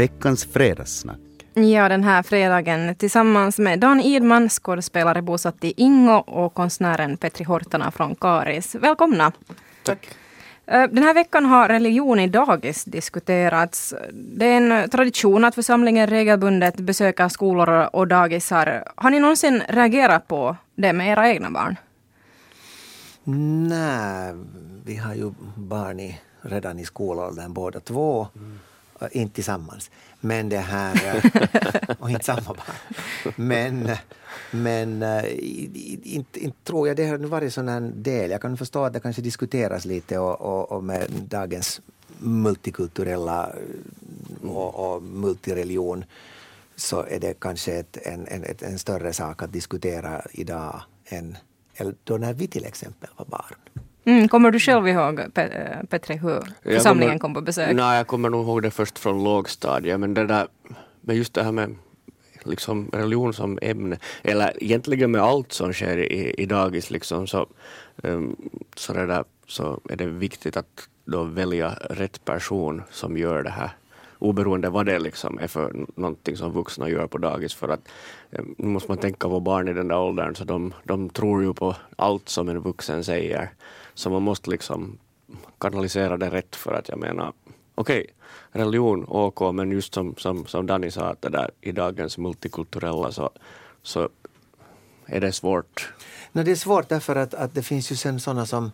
veckans fredagssnack. Ja, den här fredagen tillsammans med Dan Idman, skådespelare bosatt i Ingo och konstnären Petri Hortana från Karis. Välkomna! Tack. Eh, den här veckan har religion i dagis diskuterats. Det är en tradition att församlingen regelbundet besöker skolor och dagisar. Har ni någonsin reagerat på det med era egna barn? Nej, vi har ju barn i, redan i skolåldern båda två. Mm. Inte tillsammans. Men det här... och inte samma barn. Men, men inte, inte tror jag det har varit sån här del. Jag kan förstå att det kanske diskuteras lite och, och, och med dagens multikulturella och, och multireligion så är det kanske ett, en, en, en större sak att diskutera idag än då när vi till exempel var barn. Mm, kommer du själv ihåg, Petri, hur församlingen kom på besök? Nej, jag kommer nog ihåg det först från lågstadiet, men det där men just det här med liksom religion som ämne, eller egentligen med allt som sker i, i dagis, liksom, så, um, så, det där, så är det viktigt att då välja rätt person som gör det här oberoende vad det liksom är för någonting som vuxna gör på dagis. För att um, nu måste man tänka på barn i den där åldern, så de, de tror ju på allt som en vuxen säger. Så man måste liksom kanalisera det rätt för att jag menar, okej, okay, religion OK, men just som, som, som Danny sa, att det där i dagens multikulturella så, så är det svårt. No, det är svårt därför att, att det finns ju sen sådana som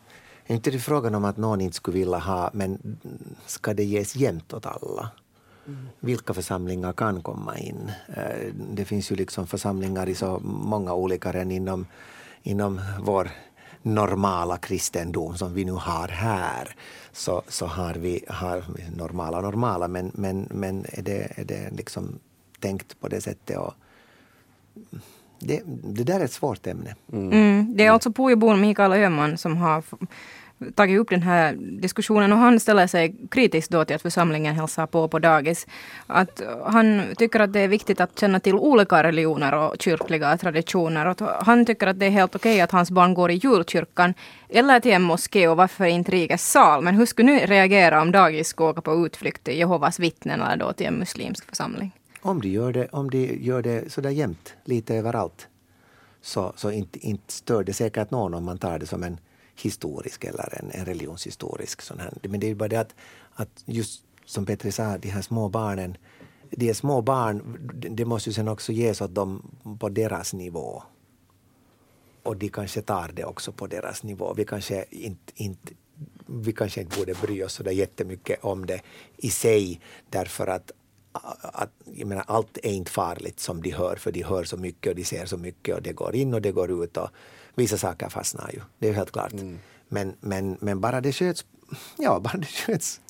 inte det är frågan om att någon inte skulle vilja ha, men ska det ges jämnt åt alla? Mm. Vilka församlingar kan komma in? Eh, det finns ju liksom församlingar i så många olika än inom, inom vår normala kristendom som vi nu har här så, så har vi har normala normala men, men, men är, det, är det liksom tänkt på det sättet och det, det där är ett svårt ämne. Mm. Mm. Det är alltså Pujobon Mikael Öhman som har tagit upp den här diskussionen och han ställer sig kritisk då till att församlingen hälsar på på dagis. Att han tycker att det är viktigt att känna till olika religioner och kyrkliga traditioner. Att han tycker att det är helt okej att hans barn går i julkyrkan eller till en moské och varför inte rikets sal. Men hur skulle ni reagera om dagis skulle åka på utflykt till Jehovas vittnen eller då till en muslimsk församling? Om de gör det, om de gör det sådär jämt, lite överallt, så, så inte, inte stör det säkert någon om man tar det som en historisk eller en, en religionshistorisk. Sån här. Men det är bara det att, att just som Petri sa, de här små barnen, de är små barn, det måste ju sen också ges åt dem på deras nivå. Och de kanske tar det också på deras nivå. Vi kanske inte, inte vi kanske inte borde bry oss så där jättemycket om det i sig därför att, att jag menar, allt är inte farligt som de hör för de hör så mycket och de ser så mycket och det går in och det går ut och vissa saker fastnar ju, det är helt klart. Mm. Men, men, men bara det sköts, ja, bara det sköts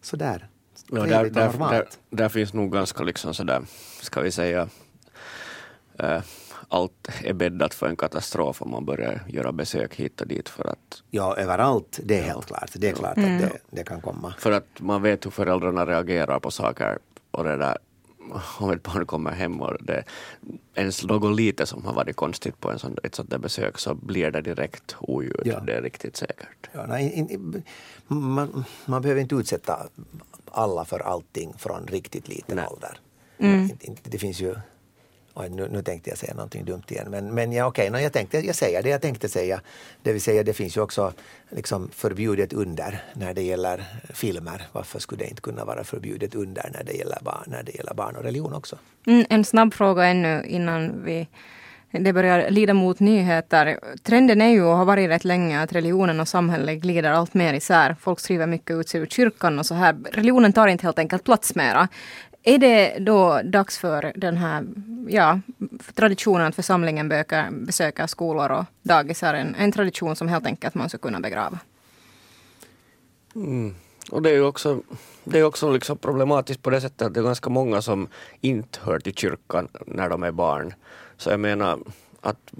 sådär. Ja, där, där, där, där, finns nog ganska liksom sådär, ska vi säga, äh, allt är bäddat för en katastrof om man börjar göra besök hit och dit för att... Ja, överallt, det är helt klart. Det är klart mm. att det, det, kan komma. För att man vet hur föräldrarna reagerar på saker och det där om ett barn kommer hem och det ens något lite som har varit konstigt på en sån, ett sånt där besök så blir det direkt oljud. Ja. Det är riktigt säkert. Ja, nej, in, in, man, man behöver inte utsätta alla för allting från riktigt liten nej. ålder. Mm. Det finns ju Oj, nu, nu tänkte jag säga någonting dumt igen. Men, men ja, okej, okay, jag, tänkte, jag säger det jag tänkte säga. Det vill säga det finns ju också liksom förbjudet under när det gäller filmer. Varför skulle det inte kunna vara förbjudet under när det gäller barn, när det gäller barn och religion också? Mm, en snabb fråga ännu innan vi det börjar lida mot nyheter. Trenden är ju och har varit rätt länge att religionen och samhället glider allt mer isär. Folk skriver mycket ut sig ur kyrkan och så här. Religionen tar inte helt enkelt plats mera. Är det då dags för den här ja, traditionen att församlingen böker, besöker skolor och dagisar? En, en tradition som helt enkelt man ska kunna begrava. Mm. Och det är ju också, det är också liksom problematiskt på det sättet att det är ganska många som inte hör till kyrkan när de är barn. Så jag menar att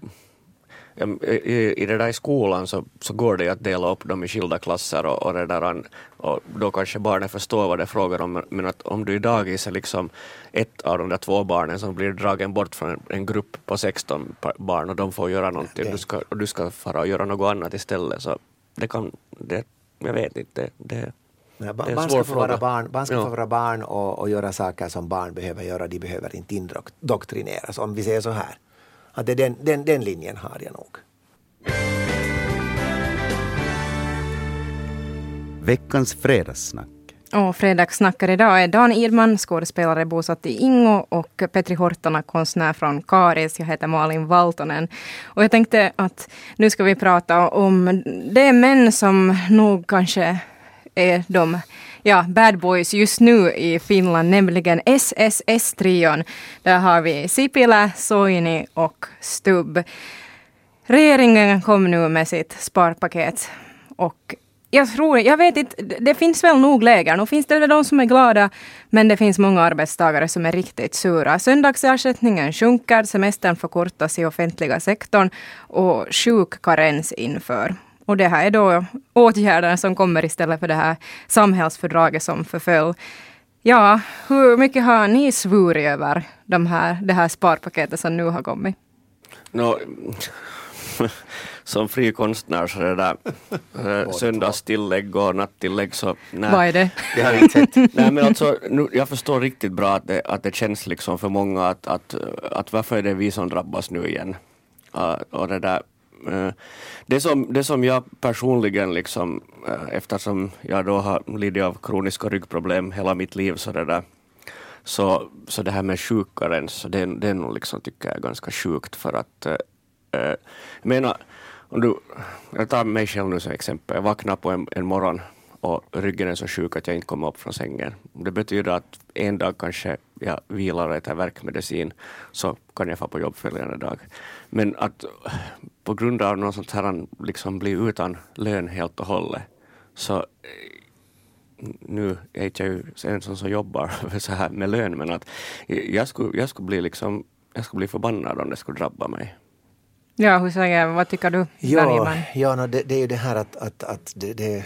i, i det där i skolan så, så går det att dela upp dem i skilda klasser och, och, det där, och då kanske barnen förstår vad det är frågan om. Men att om du i dagis är liksom ett av de där två barnen som blir dragen bort från en, grupp på 16 barn och de får göra någonting och du ska, du ska fara och göra något annat istället så det kan, det, jag vet inte, det, Nej, Det en barn ska få vara barn, barn, ska Ja. få vara barn och, och göra saker som barn behöver göra. De behöver inte indoktrineras, om vi säger så här. Att det, är den, den, den linjen har jag nog. Veckans fredagssnack. Och fredagssnackare idag är Dan Idman, skådespelare bosatt i Ingo och Petri Hortona, konstnär från Karis. Jag heter Malin Valtonen. Och jag tänkte att nu ska vi prata om de män som nog kanske är de ja, bad boys just nu i Finland, nämligen SSS-trion. Där har vi Sipilä, Soini och Stubb. Regeringen kom nu med sitt sparpaket och jag tror, jag vet inte, det finns väl nog läger. Nu finns det väl de som är glada, men det finns många arbetstagare som är riktigt sura. Söndagsersättningen sjunker, semestern förkortas i offentliga sektorn och sjukkarens inför. Och det här är då åtgärder som kommer istället för det här samhällsfördraget som förföll. Ja, hur mycket har ni svurit över de här, det här sparpaketet som nu har kommit? Nå, som fri konstnär så det där äh, söndagstillägg och nattillägg så nej. Vad är det? Det har inte sett. Nej men alltså, nu, jag förstår riktigt bra att det, att det känns liksom för många att, att, att varför är det vi som drabbas nu igen? Uh, och det där eh, det som, det som jag personligen liksom, eh, eftersom jag då har lidit av kroniska ryggproblem hela mitt liv så det där så, så det här med sjukkarens, det, det är nog liksom, tycker jag, ganska sjukt för att eh, eh, Äh, jag menar, om du, jag tar mig själv nu som exempel. Jag vaknar på en, en morgon och ryggen är så sjuk att jag inte kommer upp från sängen. Det betyder att en dag kanske jag vilar och äter värkmedicin så kan jag få på jobb följande dag. Men att på grund av något sånt här liksom bli utan lön helt och hållet så nu är inte jag ju en sån som jobbar så här med lön men att jag skulle, jag skulle bli liksom jag skulle bli förbannad om det skulle drabba mig. Ja, hur säger, vad tycker du? Ja, Bergman? ja no, det, det är ju det här att, att, att det, det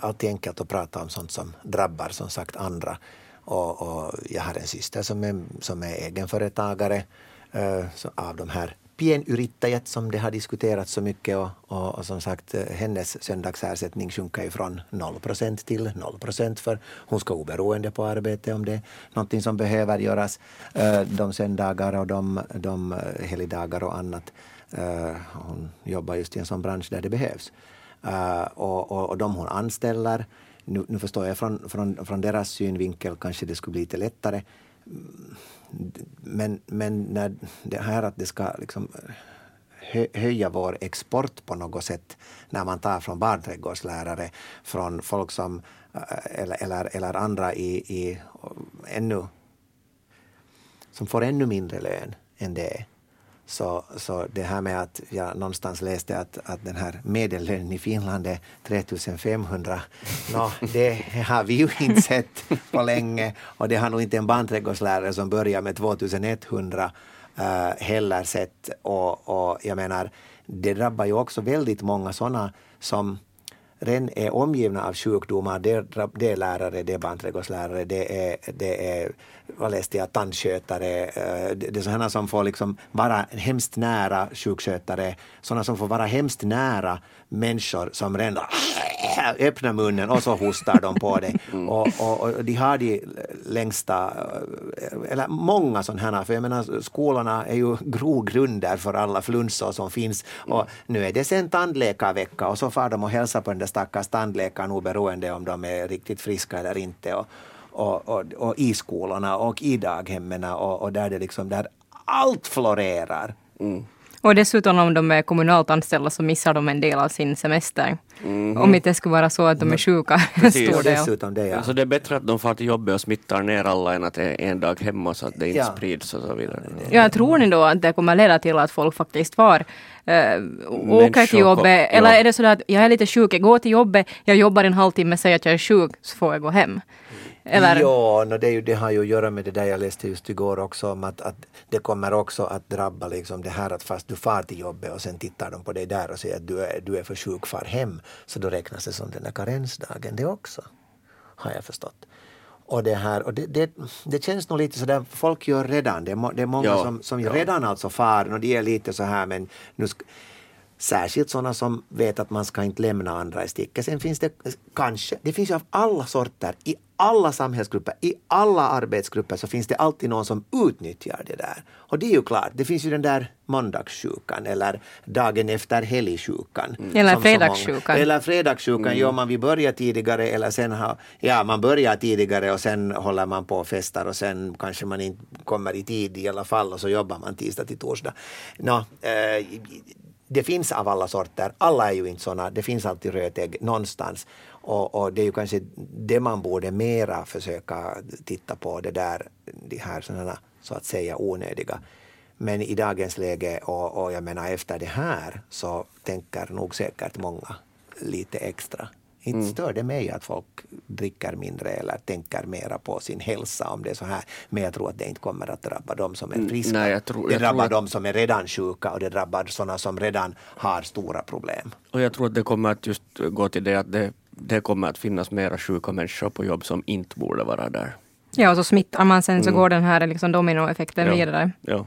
alltid enkelt att prata om sånt som drabbar som sagt andra. Och, och jag har en syster som är, som är egenföretagare uh, av de här pienyrittäjät som det har diskuterats så mycket och, och, och som sagt eh, hennes söndagsersättning sjunker ju från 0% till 0% för hon ska oberoende på arbete om det är någonting som behöver göras uh, de söndagar och de, de helgdagar och annat. Uh, hon jobbar just i en sån bransch där det behövs. Uh, och, och, och de hon anställer, nu, nu förstår jag från, från, från deras synvinkel kanske det skulle bli lite lättare. Men, men när det här att det ska liksom eh, hö, höja vår export på något sätt när man tar från barnträdgårdslärare, från folk som eh, eller, eller, eller andra i, i ännu som får ännu mindre lön än det så, så det här med att jag någonstans läste att, att den här medellönen i Finland är 3500, no, det har vi ju inte sett på länge. Och det har nog inte en barnträdgårdslärare som börjar med 2100 uh, heller sett. Och, och jag menar det drabbar ju också väldigt många sådana som redan är omgivna av sjukdomar. Det är, det är lärare, det är barnträdgårdslärare, det är, det är vad läste jag, tandskötare. Eh, det är sådana som får liksom vara hemskt nära sjukskötare, sådana som får vara hemskt nära människor som redan öppnar munnen och så hostar de på det. Mm. Och, och, och, de har de längsta, eller många sådana här, för jag menar skolorna är ju grogrunder för alla flunsor som finns. Och nu är det sen tandläkarvecka och så far de och hälsar på den där stackars tandläkaren oberoende om de är riktigt friska eller inte. Och, och, och, och i skolorna och i daghemmen och, och där det liksom, där allt florerar. Mm. Och dessutom om de är kommunalt anställda så missar de en del av sin semester. Mm. Om inte det skulle vara så att de är sjuka en stor del. Dessutom det, ja. Så det är bättre att de får till jobbet och smittar ner alla än att det är en dag hemma så att det inte Ja. sprids och så vidare. Ja, tror ni då att det kommer leda till att folk faktiskt far äh, åker till jobbet? ja. Eller är det så att jag är lite sjuk, jag går till jobbet, jag jobbar en halvtimme, säger att jag är sjuk, så får jag gå hem? Eller? Ja, no, det, är ju, det har ju att göra med det där jag läste just igår också om att, att det kommer också att drabba liksom det här att fast du far till jobbet och sen tittar de på dig där och säger att du är, du är för sjuk, far hem. Så då räknas det som den där karensdagen det också. Har jag förstått. Och det här, och det, det, det känns nog lite sådär, folk gör redan, det är, må, det är många Ja, som, som ja. redan alltså far och de är lite så här men nu sk- Särskilt sådana som vet att man ska inte lämna andra i sticket. Sen finns det kanske, det finns ju av alla sorter, i alla samhällsgrupper, i alla arbetsgrupper så finns det alltid någon som utnyttjar det där. Och det är ju klart, det finns ju den där måndagssjukan eller dagen efter helgsjukan. Mm. Eller fredagssjukan. Eller fredagssjukan, mm. ja man vill börja tidigare eller sen ha, ja man börjar tidigare och sen håller man på och festar och sen kanske man inte kommer i tid i alla fall och så jobbar man tisdag till torsdag. No, eh, det finns av alla sorter, alla är ju inte sådana, det finns alltid rötägg någonstans. Och, och, det är ju kanske det man borde mera försöka titta på, det där, de här sådana så att säga onödiga. Men i dagens läge och, och jag menar efter det här så tänker nog säkert många lite extra. Inte mm. stör det mig att folk dricker mindre eller tänker mera på sin hälsa om det är så här. Men jag tror att det inte kommer att drabba de som är mm, friska. Nej, jag tror, jag det drabbar tror att... de som är redan sjuka och det drabbar sådana som redan har stora problem. Och jag tror att det kommer att just gå till det att det, det kommer att finnas mera sjuka människor på jobb som inte borde vara där. Ja, och så smittar man sen så mm. går den här liksom dominoeffekten ja. vidare. Ja.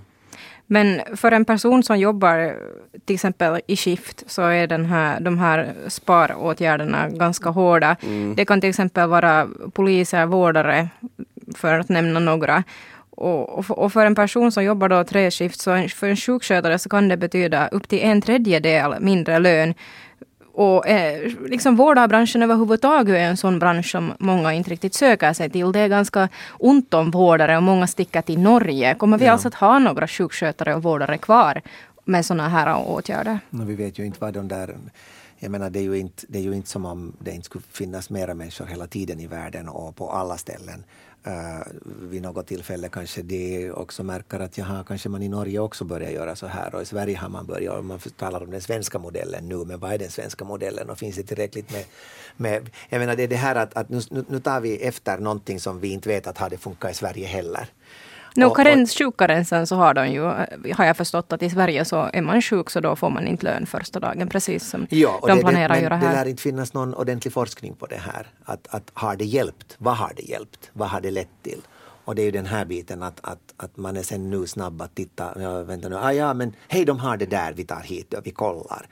Men för en person som jobbar till exempel i skift så är den här, de här sparåtgärderna ganska hårda. Mm. Det kan till exempel vara poliser, vårdare, för att nämna några. Och, för en person som jobbar då tre skift, så för en sjukskötare så kan det betyda upp till en tredjedel mindre lön och eh, liksom vårdarbranschen överhuvudtaget är en sån bransch som många inte riktigt söker sig till. Det är ganska ont om vårdare och många sticker till Norge. Kommer vi ja. alltså att ha några sjukskötare och vårdare kvar med sådana här åtgärder? No, vi vet ju inte vad de där jag menar, det är, ju inte, det är ju inte som om det inte skulle finnas mera människor hela tiden i världen och på alla ställen uh, vid något tillfälle kanske de också märker att jaha, kanske man i Norge också börjar göra så här och i Sverige har man börjat man talar om den svenska modellen nu, men vad är den svenska modellen och finns det tillräckligt med, med jag menar det är det här att, att nu, nu tar vi efter någonting som vi inte vet att har det funkat i Sverige heller. No, sjukkarensen så har de ju, har jag förstått att i Sverige så är man sjuk så då får man inte lön första dagen precis som ja, de planerar att göra här. Det lär inte finnas någon ordentlig forskning på det här. Att, att har det hjälpt? Vad har det hjälpt? Vad har det lett till? Och det är ju den här biten att, att, att man är sen nu snabb att titta, ja, vänta nu, ah, ja men hej de har det där, vi tar hit och vi kollar.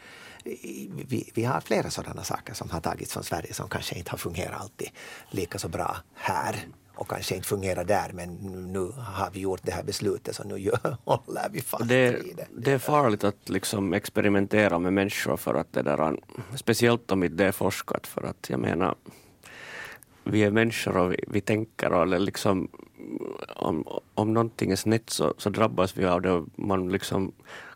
Vi, vi, har flera sådana saker som har tagits från Sverige som kanske inte har fungerat alltid lika så bra här och kanske inte fungerar där men nu har vi gjort det här beslutet så nu gör, håller vi fast det, vid det. Det är farligt att liksom experimentera med människor för att det där, speciellt om inte det är forskat för att jag menar vi är människor och vi, vi tänker och liksom om, om någonting är snett så, så drabbas vi av det man liksom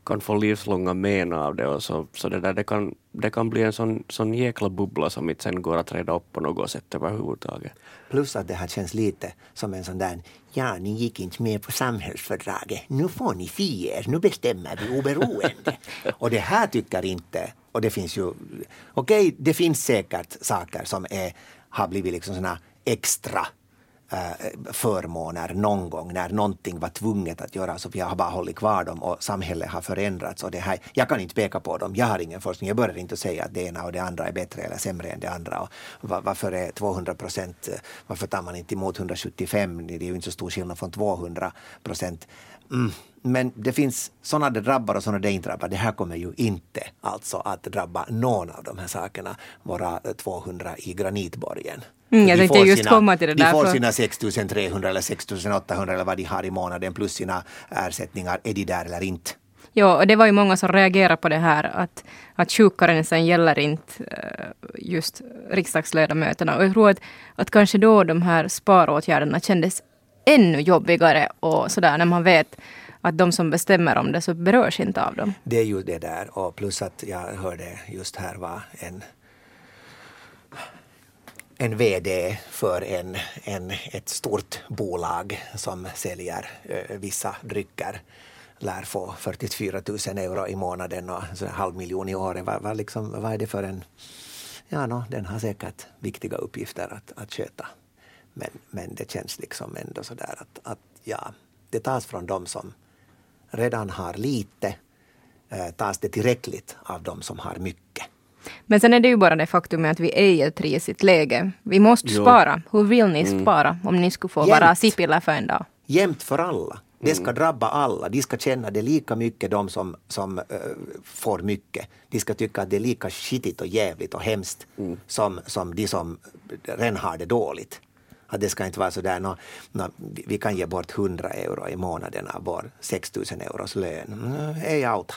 kan få livslånga men av det och så, så det där det kan, det kan bli en sån, sån jäkla bubbla som inte sen går att reda upp på något sätt överhuvudtaget. Plus att det här känns lite som en sån där, ja ni gick inte med på samhällsfördraget, nu får ni se er, nu bestämmer vi oberoende. och det här tycker inte, och det finns ju, okej okay, det finns säkert saker som är, har blivit liksom såna extra Eh, förmåner någon gång när någonting var tvunget att göra så vi har bara hållit kvar dem och samhället har förändrats. Och det här, jag kan inte peka på dem, jag har ingen forskning, jag börjar inte säga att det ena och det andra är bättre eller sämre än det andra. Och varför är 200 procent, eh, varför tar man inte emot 175? Det är ju inte så stor skillnad från 200 procent. Mm. Men det finns sådana det drabbar och sådana det inte drabbar. Det här kommer ju inte alltså att drabba någon av de här sakerna, våra 200 i granitborgen. Mm, jag tänkte just sina, komma till det där. De får sina 6300 eller 6800 eller vad de har i månaden plus sina ersättningar. Är de där eller inte? Ja, och det var ju många som reagerade på det här att, att sjukkarensen gäller inte uh, just riksdagsledamöterna. Och jag tror att, att kanske då de här sparåtgärderna kändes ännu jobbigare och sådär när man vet att de som bestämmer om det så berörs inte av dem. Det är ju det där och plus att jag hörde just här var en en VD för en, en, ett stort bolag som säljer eh, vissa drycker lär få 44 000 euro i månaden och en halv miljon i året. Vad, vad, liksom, vad är det för en... Ja, no, den har säkert viktiga uppgifter att, att sköta. Men, men det känns liksom ändå sådär att, att ja, det tas från de som redan har lite, eh, tas det tillräckligt av de som har mycket. Men sen är det ju bara det faktum att vi är i ett risigt läge. Vi måste jo. spara. Hur vill ni mm. spara om ni skulle få Jämt. vara Sipilä för en dag? Jämt för alla. Det ska drabba alla. De ska känna det lika mycket, de som, som uh, får mycket. De ska tycka att det är lika skitigt och jävligt och hemskt mm. som, som de som redan har det dåligt. Att det ska inte vara så där, no, no, vi kan ge bort 100 euro i månaden av vår 6000 euros lön. Mm, Ej auta.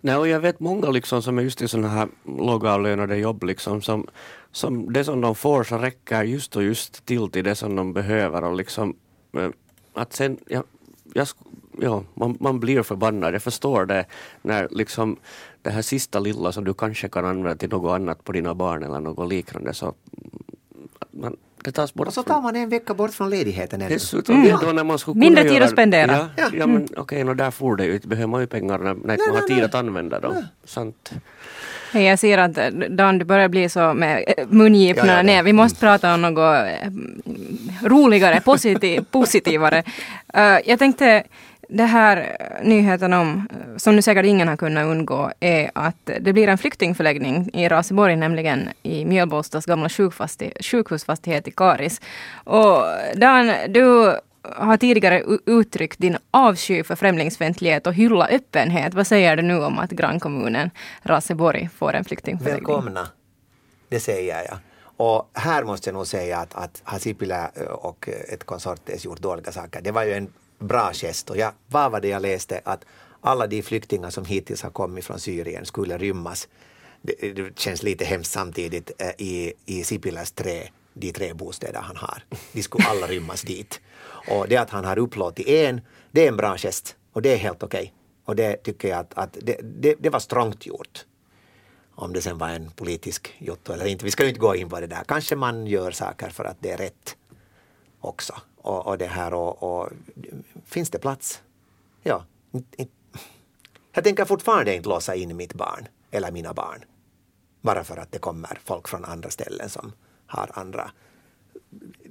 Nej, och jag vet många liksom som är just i sådana här lågavlönade jobb liksom som, som det som de får så räcker just och just till till det som de behöver och liksom eh, att sen, ja, jag, ja, man, man blir förbannad, jag förstår det när liksom det här sista lilla som du kanske kan använda till något annat på dina barn eller något liknande så man, det tas bort. Och så tar man en vecka bort från ledigheten. Dessutom, mm. då när man skulle Mindre tid att spendera. Ja, ja. ja men mm. okej, okay, där får det ju, behöver man ju pengar när, när man har tid att använda dem. Sant. Hey, jag ser att eh, Dan, du börjar bli så med eh, mungiporna ja, ner. Vi måste prata om något eh, roligare, positiv, positivare. Uh, jag tänkte det här eh, nyheten om, eh, som nu säkert ingen har kunnat undgå, är att det blir en flyktingförläggning i Raseborg, nämligen i Mjölbolstas gamla sjukhusfastighet i Karis. Och Dan, du har tidigare uttryckt din avsky för främlingsfientlighet och hylla öppenhet. Vad säger du nu om att grannkommunen Raseborg får en flyktingförläggning? Välkomna, det säger jag. Och här måste jag nog säga att, att har eh, och ett konsortium gjort dåliga saker. Det var ju en bra gest och jag, vad var det jag läste att alla de flyktingar som hittills har kommit från Syrien skulle rymmas. Det, det känns lite hemskt samtidigt eh, i, i Sipiläs tre, de tre bostäder han har. De skulle alla rymmas dit. Och det att han har upplåtit en, det är en bra gest och det är helt okej. Okay. Och det tycker jag att, att det, det, det var strångt gjort om det sen var en politisk jotto eller inte. Vi ska ju inte gå in på det där. Kanske man gör saker för att det är rätt också. Och, och det här och, och, finns det plats? Ja. Jag tänker fortfarande inte låsa in mitt barn eller mina barn. Bara för att det kommer folk från andra ställen som har andra.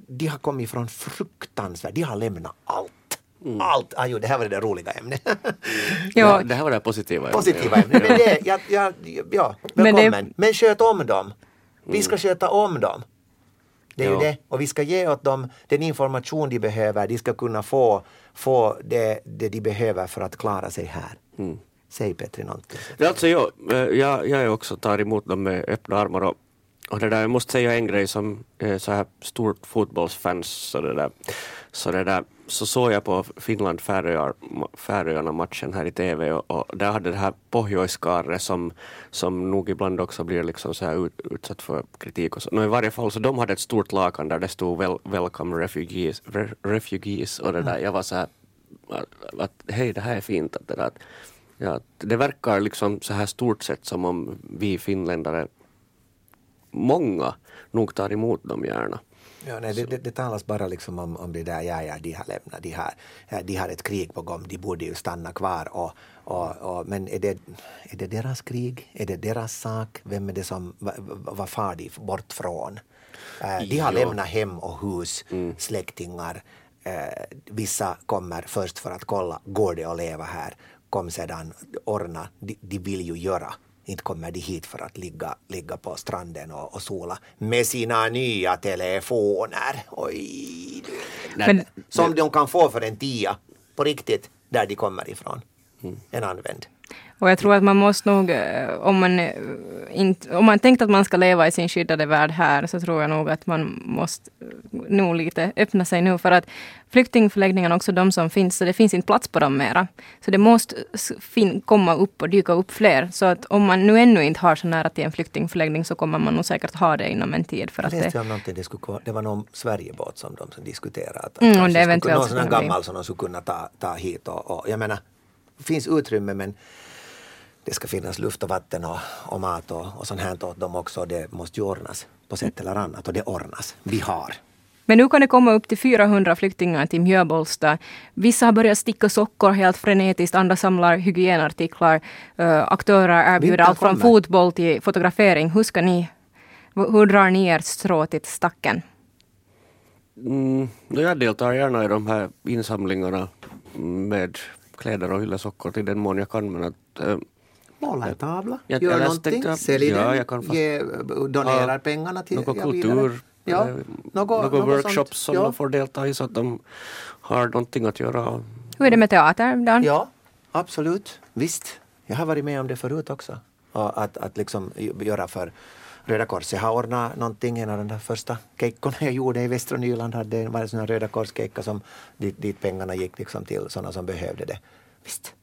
De har kommit från fruktansvärt, de har lämnat allt. Mm. Allt! Ah, jo, det här var det roliga ämnet. ja, det här var det positiva ämnet. Positiva ämnet. Men det, ja, ja, ja, välkommen. Men, det... Men sköt om dem. Vi ska mm. sköta om dem. Det är ja. ju det. Och vi ska ge åt dem den information de behöver. De ska kunna få, få det, det de behöver för att klara sig här. Mm. Säg Petri någonting. Alltså, jag, eh, jag, jag också tar emot dem med öppna armar. Och, och det där, jag måste säga en grej som är så här stort fotbollsfans. Så det där, så det där så såg jag på Finland-Färöarna matchen här i TV och, och där hade det här Pohjoiskaare som, som nog ibland också blir liksom så här ut, utsatt för kritik och så. No, I varje fall så de hade ett stort lakan där det stod well, Welcome refugees, re, refugees och det där. Jag var så här att, att hej det här är fint. Att det, där, ja, det verkar liksom så här stort sett som om vi finländare, många, nog tar emot dem gärna. Ja, nej, det, det, det, talas bara liksom om, om det där, ja, ja, de har lämnat, de har, de har ett krig på gång, de borde ju stanna kvar. Och, och, och, men är det, är det deras krig? Är det deras sak? Vem är det som, vad far de bort från? Uh, de har lämnat hem och hus, mm. släktingar. Uh, vissa kommer först för att kolla, går det att leva här? Kom sedan, ordna, de, de vill ju göra inte kommer de hit för att ligga, ligga på stranden och, och sola med sina nya telefoner. Oj, Men, som de kan få för en tia på riktigt där de kommer ifrån. Mm. En använd. Och jag tror att man måste nog, eh, om man, eh, inte, om man tänkt att man ska leva i sin skyddade värld här, så tror jag nog att man måste nog lite öppna sig nu. För att flyktingförläggningarna, också de som finns, så det finns inte plats på dem mera. Så det måste fin, komma upp och dyka upp fler. Så att om man nu ännu inte har så nära till en flyktingförläggning så kommer man nog säkert ha det inom en tid. För att det, någonting, det, skulle, det var någon Sverigebåt som de diskuterade. Att, mm, det eventuellt någon sån gammal som de skulle kunna ta, ta hit. Och, och, jag menar, det finns utrymme men det ska finnas luft och vatten och, och mat och, och sånt här åt dem också. Det måste ju ordnas på sätt eller annat och det ordnas. Vi har. Men nu kan det komma upp till 400 flyktingar till Mjöbolsta. Vissa har börjat sticka sockor helt frenetiskt, andra samlar hygienartiklar. Uh, aktörer erbjuder allt från fotboll till fotografering. Hur ska ni, hur drar ni er strå till stacken? Mm, jag deltar gärna i de här insamlingarna med kläder och hyllesockor till den mån jag kan. Men att, uh, Måla en tavla, jag, gör jag någonting, tänkte, sälj ja, den, fast, ge, donerar ja, pengarna till något kultur, ja, något, något workshops som ja. de får delta i så att de har någonting att göra. Hur är det med teater, Dan? Ja, absolut. Visst. Jag har varit med om det förut också. Att, att liksom göra för Röda Korset. Jag har ordnat någonting, en av de där första kejkorna jag gjorde i västra Nyland hade var en sån här Röda Kors-kejka som dit, dit pengarna gick liksom till sådana som behövde det. Visst.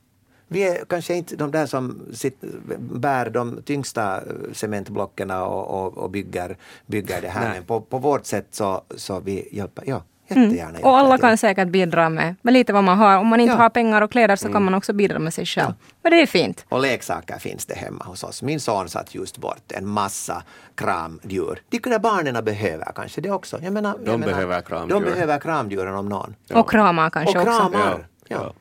Vi är kanske inte de där som sitter, bär de tyngsta cementblocken och, och, och bygger, bygger det här. Nej. Men på, på vårt sätt så, så vi hjälper, ja, jättegärna Mm. Och alla kan säkert bidra med, med lite vad man har. Om man inte Ja. har pengar och kläder så kan man också bidra med sig själv. Och det är fint. Och leksaker finns det hemma hos oss. Min son satt just bort en massa kramdjur. De kunde barnen behöver kanske det också. Jag menar, De jag menar, behöver kramdjur. De behöver kramdjuren om någon. Ja. Och kramar kanske och också. kramar. Ja, Ja. ja.